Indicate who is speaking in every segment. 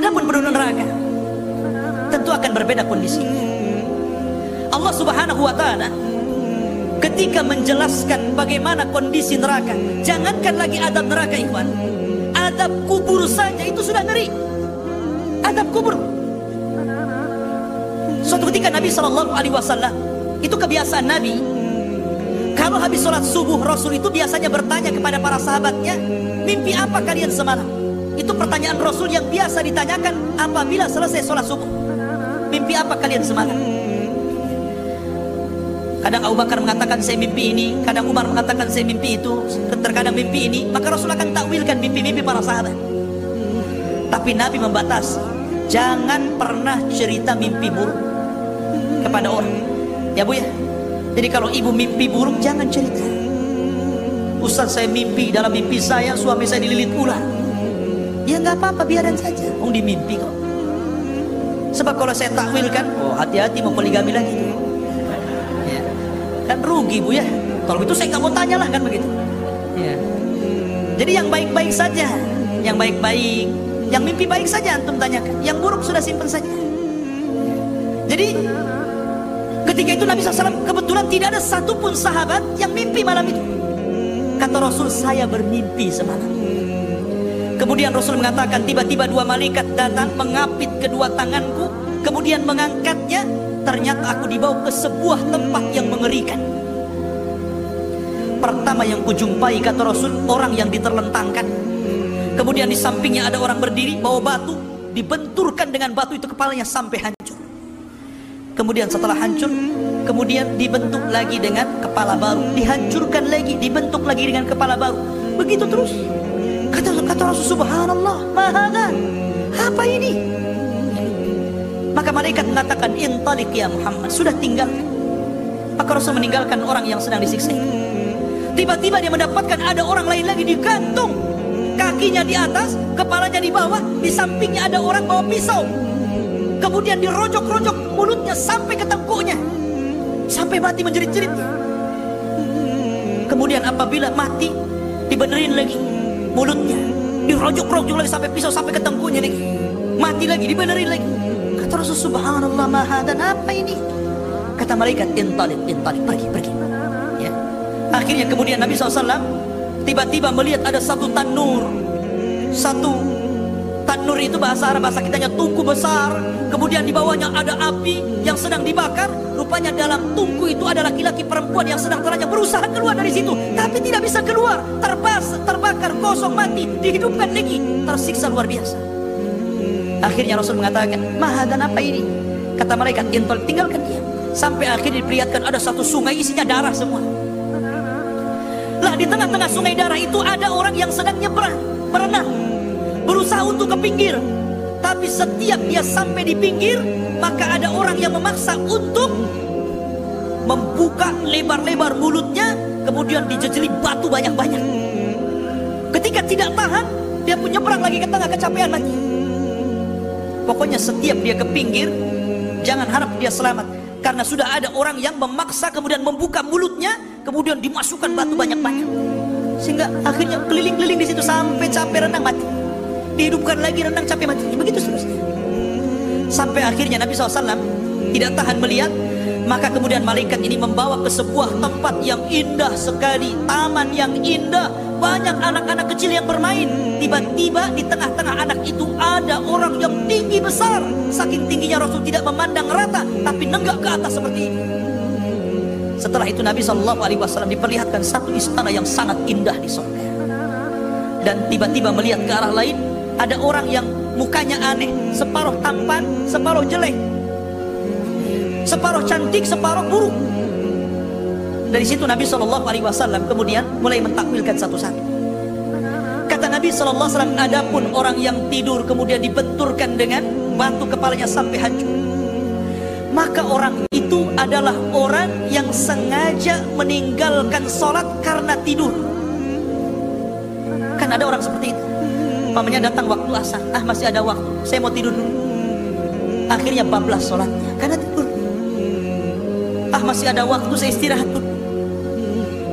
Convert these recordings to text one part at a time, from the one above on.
Speaker 1: Adapun penduduk neraka tentu akan berbeda kondisi. Allah Subhanahu wa taala ketika menjelaskan bagaimana kondisi neraka, jangankan lagi adab neraka ikhwan, adab kubur saja itu sudah ngeri. Adab kubur. Suatu ketika Nabi Shallallahu Alaihi Wasallam itu kebiasaan Nabi kalau habis sholat subuh Rasul itu biasanya bertanya kepada para sahabatnya mimpi apa kalian semalam pertanyaan Rasul yang biasa ditanyakan apabila selesai sholat subuh mimpi apa kalian semalam kadang Abu Bakar mengatakan saya mimpi ini kadang Umar mengatakan saya mimpi itu terkadang mimpi ini maka Rasul akan takwilkan mimpi-mimpi para sahabat tapi Nabi membatasi jangan pernah cerita mimpi buruk kepada orang. Ya Bu ya. Jadi kalau ibu mimpi buruk jangan cerita. Ustaz saya mimpi dalam mimpi saya suami saya dililit ular. Ya nggak apa-apa biarin saja. Oh di mimpi kok. Sebab kalau saya takwilkan, oh hati-hati mau poligami lagi. Ya. Kan rugi bu ya. Kalau itu saya nggak mau tanya lah kan begitu. Ya. Jadi yang baik-baik saja, yang baik-baik, yang mimpi baik saja antum tanyakan. Yang buruk sudah simpan saja. Jadi Ketika itu Nabi SAW kebetulan tidak ada satupun sahabat yang mimpi malam itu. Kata Rasul, saya bermimpi semalam. Kemudian Rasul mengatakan, tiba-tiba dua malaikat datang mengapit kedua tanganku, kemudian mengangkatnya. Ternyata aku dibawa ke sebuah tempat yang mengerikan. Pertama yang kujumpai kata Rasul, orang yang diterlentangkan. Kemudian di sampingnya ada orang berdiri, bawa batu, dibenturkan dengan batu itu kepalanya sampai hancur kemudian setelah hancur kemudian dibentuk lagi dengan kepala baru dihancurkan lagi dibentuk lagi dengan kepala baru begitu terus kata Rasul subhanallah mahana apa ini? Maka malaikat mengatakan intalik ya Muhammad sudah tinggal. Maka Rasul meninggalkan orang yang sedang disiksa tiba-tiba dia mendapatkan ada orang lain lagi digantung kakinya di atas kepalanya di bawah di sampingnya ada orang bawa pisau. Kemudian dirojok-rojok mulutnya sampai ke tengkuknya. Sampai mati menjerit-jerit. Kemudian apabila mati dibenerin lagi mulutnya dirojok-rojok lagi sampai pisau sampai ke tengkuknya lagi mati lagi dibenerin lagi. Kata Rasul subhanallah maha dan apa ini? Kata malaikat intalik intalik pergi pergi. Ya. Akhirnya kemudian Nabi SAW tiba-tiba melihat ada satu tanur. Satu Tanur itu bahasa Arab, bahasa kitanya tungku besar. Kemudian di bawahnya ada api yang sedang dibakar. Rupanya dalam tungku itu ada laki-laki perempuan yang sedang teranjang berusaha keluar dari situ. Tapi tidak bisa keluar. Terbas, terbakar, kosong, mati. Dihidupkan lagi. Tersiksa luar biasa. Akhirnya Rasul mengatakan, Maha dan apa ini? Kata malaikat, intol tinggalkan dia. Sampai akhirnya diperlihatkan ada satu sungai isinya darah semua. Lah di tengah-tengah sungai darah itu ada orang yang sedang nyebrang, berenang berusaha untuk ke pinggir. Tapi setiap dia sampai di pinggir, maka ada orang yang memaksa untuk membuka lebar-lebar mulutnya, kemudian dijejeli batu banyak-banyak. Ketika tidak tahan, dia pun nyebrang lagi ke tengah kecapean lagi. Pokoknya setiap dia ke pinggir, jangan harap dia selamat. Karena sudah ada orang yang memaksa kemudian membuka mulutnya, kemudian dimasukkan batu banyak-banyak. Sehingga akhirnya keliling-keliling di situ sampai capek renang mati dihidupkan lagi renang capek mati. Begitu seterusnya sampai akhirnya Nabi SAW tidak tahan melihat maka kemudian malaikat ini membawa ke sebuah tempat yang indah sekali taman yang indah. Banyak anak-anak kecil yang bermain. Tiba-tiba di tengah-tengah anak itu ada orang yang tinggi besar. Saking tingginya Rasul tidak memandang rata tapi nenggak ke atas seperti ini. Setelah itu Nabi SAW diperlihatkan satu istana yang sangat indah di sorga dan tiba-tiba melihat ke arah lain ada orang yang mukanya aneh, separuh tampan, separuh jelek. Separuh cantik, separuh buruk. Dari situ Nabi Shallallahu Alaihi Wasallam kemudian mulai mentakwilkan satu-satu. Kata Nabi Shallallahu Alaihi Wasallam, adapun orang yang tidur kemudian dibenturkan dengan batu kepalanya sampai hancur. Maka orang itu adalah orang yang sengaja meninggalkan sholat karena tidur. Kan ada orang seperti itu. Pamannya datang waktu asar, ah masih ada waktu, saya mau tidur dulu. Akhirnya bablas sholatnya, karena tidur. Ah masih ada waktu, saya istirahat dulu.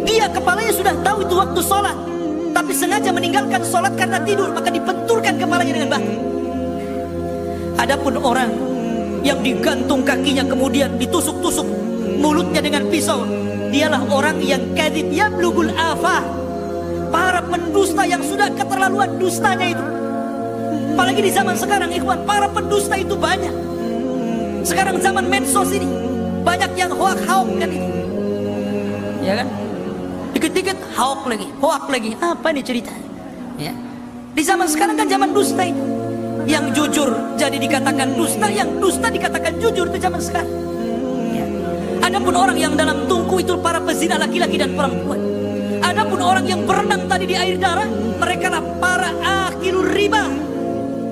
Speaker 1: Dia kepalanya sudah tahu itu waktu sholat, tapi sengaja meninggalkan sholat karena tidur, maka dibenturkan kepalanya dengan batu. Adapun orang yang digantung kakinya kemudian ditusuk-tusuk mulutnya dengan pisau, dialah orang yang kadib yablugul afah. Para pendusta yang sudah keterlaluan dustanya itu. Apalagi di zaman sekarang ikhwan, para pendusta itu banyak. Sekarang zaman medsos ini banyak yang hoak-hoak kan itu. Ya kan? Dikit-dikit hoak lagi, hoak lagi. Apa nih cerita? Ya. Di zaman sekarang kan zaman dusta itu. Yang jujur jadi dikatakan dusta, yang dusta dikatakan jujur itu zaman sekarang. Ya. Adapun orang yang dalam tungku itu para pezina laki-laki dan perempuan. Adapun orang yang berenang tadi di air darah, mereka lah para akhirul riba,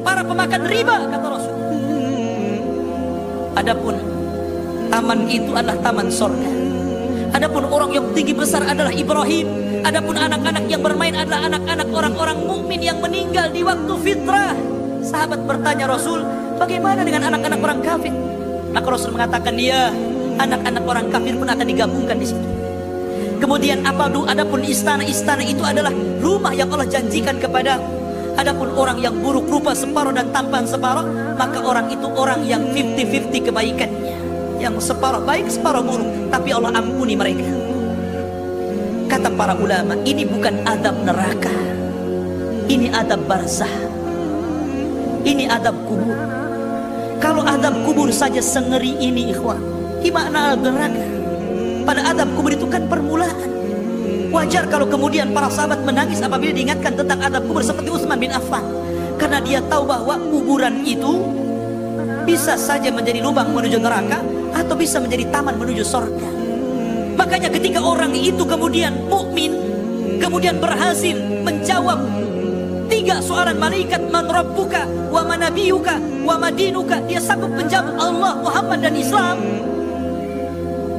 Speaker 1: para pemakan riba kata Rasul. Adapun taman itu adalah taman sorga. Adapun orang yang tinggi besar adalah Ibrahim. Adapun anak-anak yang bermain adalah anak-anak orang-orang mukmin yang meninggal di waktu fitrah. Sahabat bertanya Rasul, bagaimana dengan anak-anak orang kafir? Maka Rasul mengatakan, ya, anak-anak orang kafir pun akan digabungkan di situ. Kemudian apa du adapun istana-istana itu adalah rumah yang Allah janjikan kepada Adapun orang yang buruk rupa separuh dan tampan separuh, maka orang itu orang yang 50-50 kebaikannya. Yang separuh baik, separuh buruk, tapi Allah ampuni mereka. Kata para ulama, ini bukan adab neraka. Ini adab barzah. Ini adab kubur. Kalau adab kubur saja sengeri ini ikhwan, gimana neraka? Pada adab kubur itu kan permulaan. Wajar kalau kemudian para sahabat menangis apabila diingatkan tentang adab kubur seperti Utsman bin Affan. Karena dia tahu bahwa kuburan itu bisa saja menjadi lubang menuju neraka atau bisa menjadi taman menuju surga. Makanya ketika orang itu kemudian mukmin, kemudian berhasil menjawab tiga soalan malaikat man rabbuka wa manabiyuka wa madinuka dia sanggup menjawab Allah Muhammad dan Islam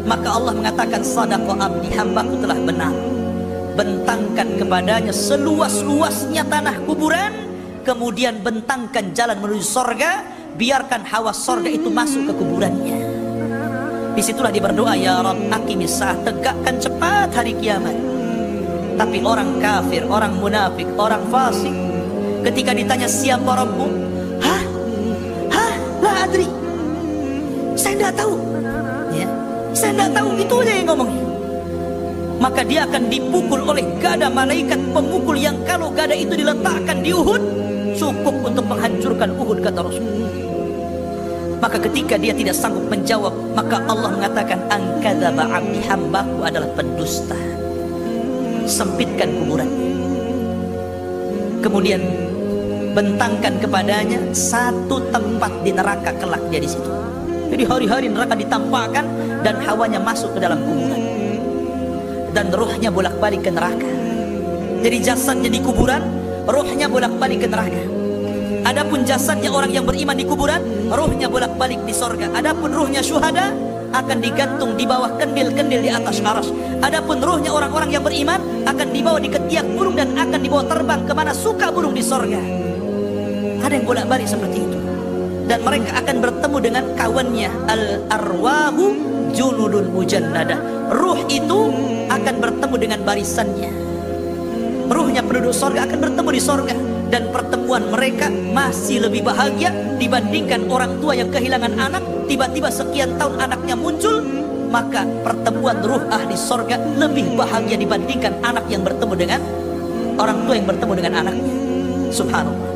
Speaker 1: maka Allah mengatakan sadaqa abdi hambaku telah benar bentangkan kepadanya seluas-luasnya tanah kuburan kemudian bentangkan jalan menuju sorga biarkan hawa sorga itu masuk ke kuburannya di situlah dia berdoa ya Rabb akimisah tegakkan cepat hari kiamat tapi orang kafir, orang munafik, orang fasik ketika ditanya siapa Rabbu hah? hah? lah adri saya tidak tahu. Saya tidak tahu itu aja yang ngomongnya maka dia akan dipukul oleh gada malaikat pemukul yang kalau gada itu diletakkan di Uhud cukup untuk menghancurkan Uhud kata Rasul. Maka ketika dia tidak sanggup menjawab, maka Allah mengatakan angkadzaba abdi hambaku adalah pendusta. Sempitkan kuburan. Kemudian bentangkan kepadanya satu tempat di neraka kelak dia di situ. Jadi hari-hari neraka ditampakkan dan hawanya masuk ke dalam kuburan dan rohnya bolak-balik ke neraka. Jadi jasadnya di kuburan, rohnya bolak-balik ke neraka. Adapun jasadnya orang yang beriman di kuburan, rohnya bolak-balik di sorga. Adapun rohnya syuhada akan digantung di bawah kendil-kendil di atas aras. Adapun rohnya orang-orang yang beriman akan dibawa di ketiak burung dan akan dibawa terbang ke mana suka burung di sorga. Ada yang bolak-balik seperti itu. Dan mereka akan bertemu dengan kawannya al-arwahu junudun mujannada. Ruh itu akan bertemu dengan barisannya. Ruhnya penduduk sorga akan bertemu di sorga dan pertemuan mereka masih lebih bahagia dibandingkan orang tua yang kehilangan anak tiba-tiba sekian tahun anaknya muncul maka pertemuan ruh ahli sorga lebih bahagia dibandingkan anak yang bertemu dengan orang tua yang bertemu dengan anaknya subhanallah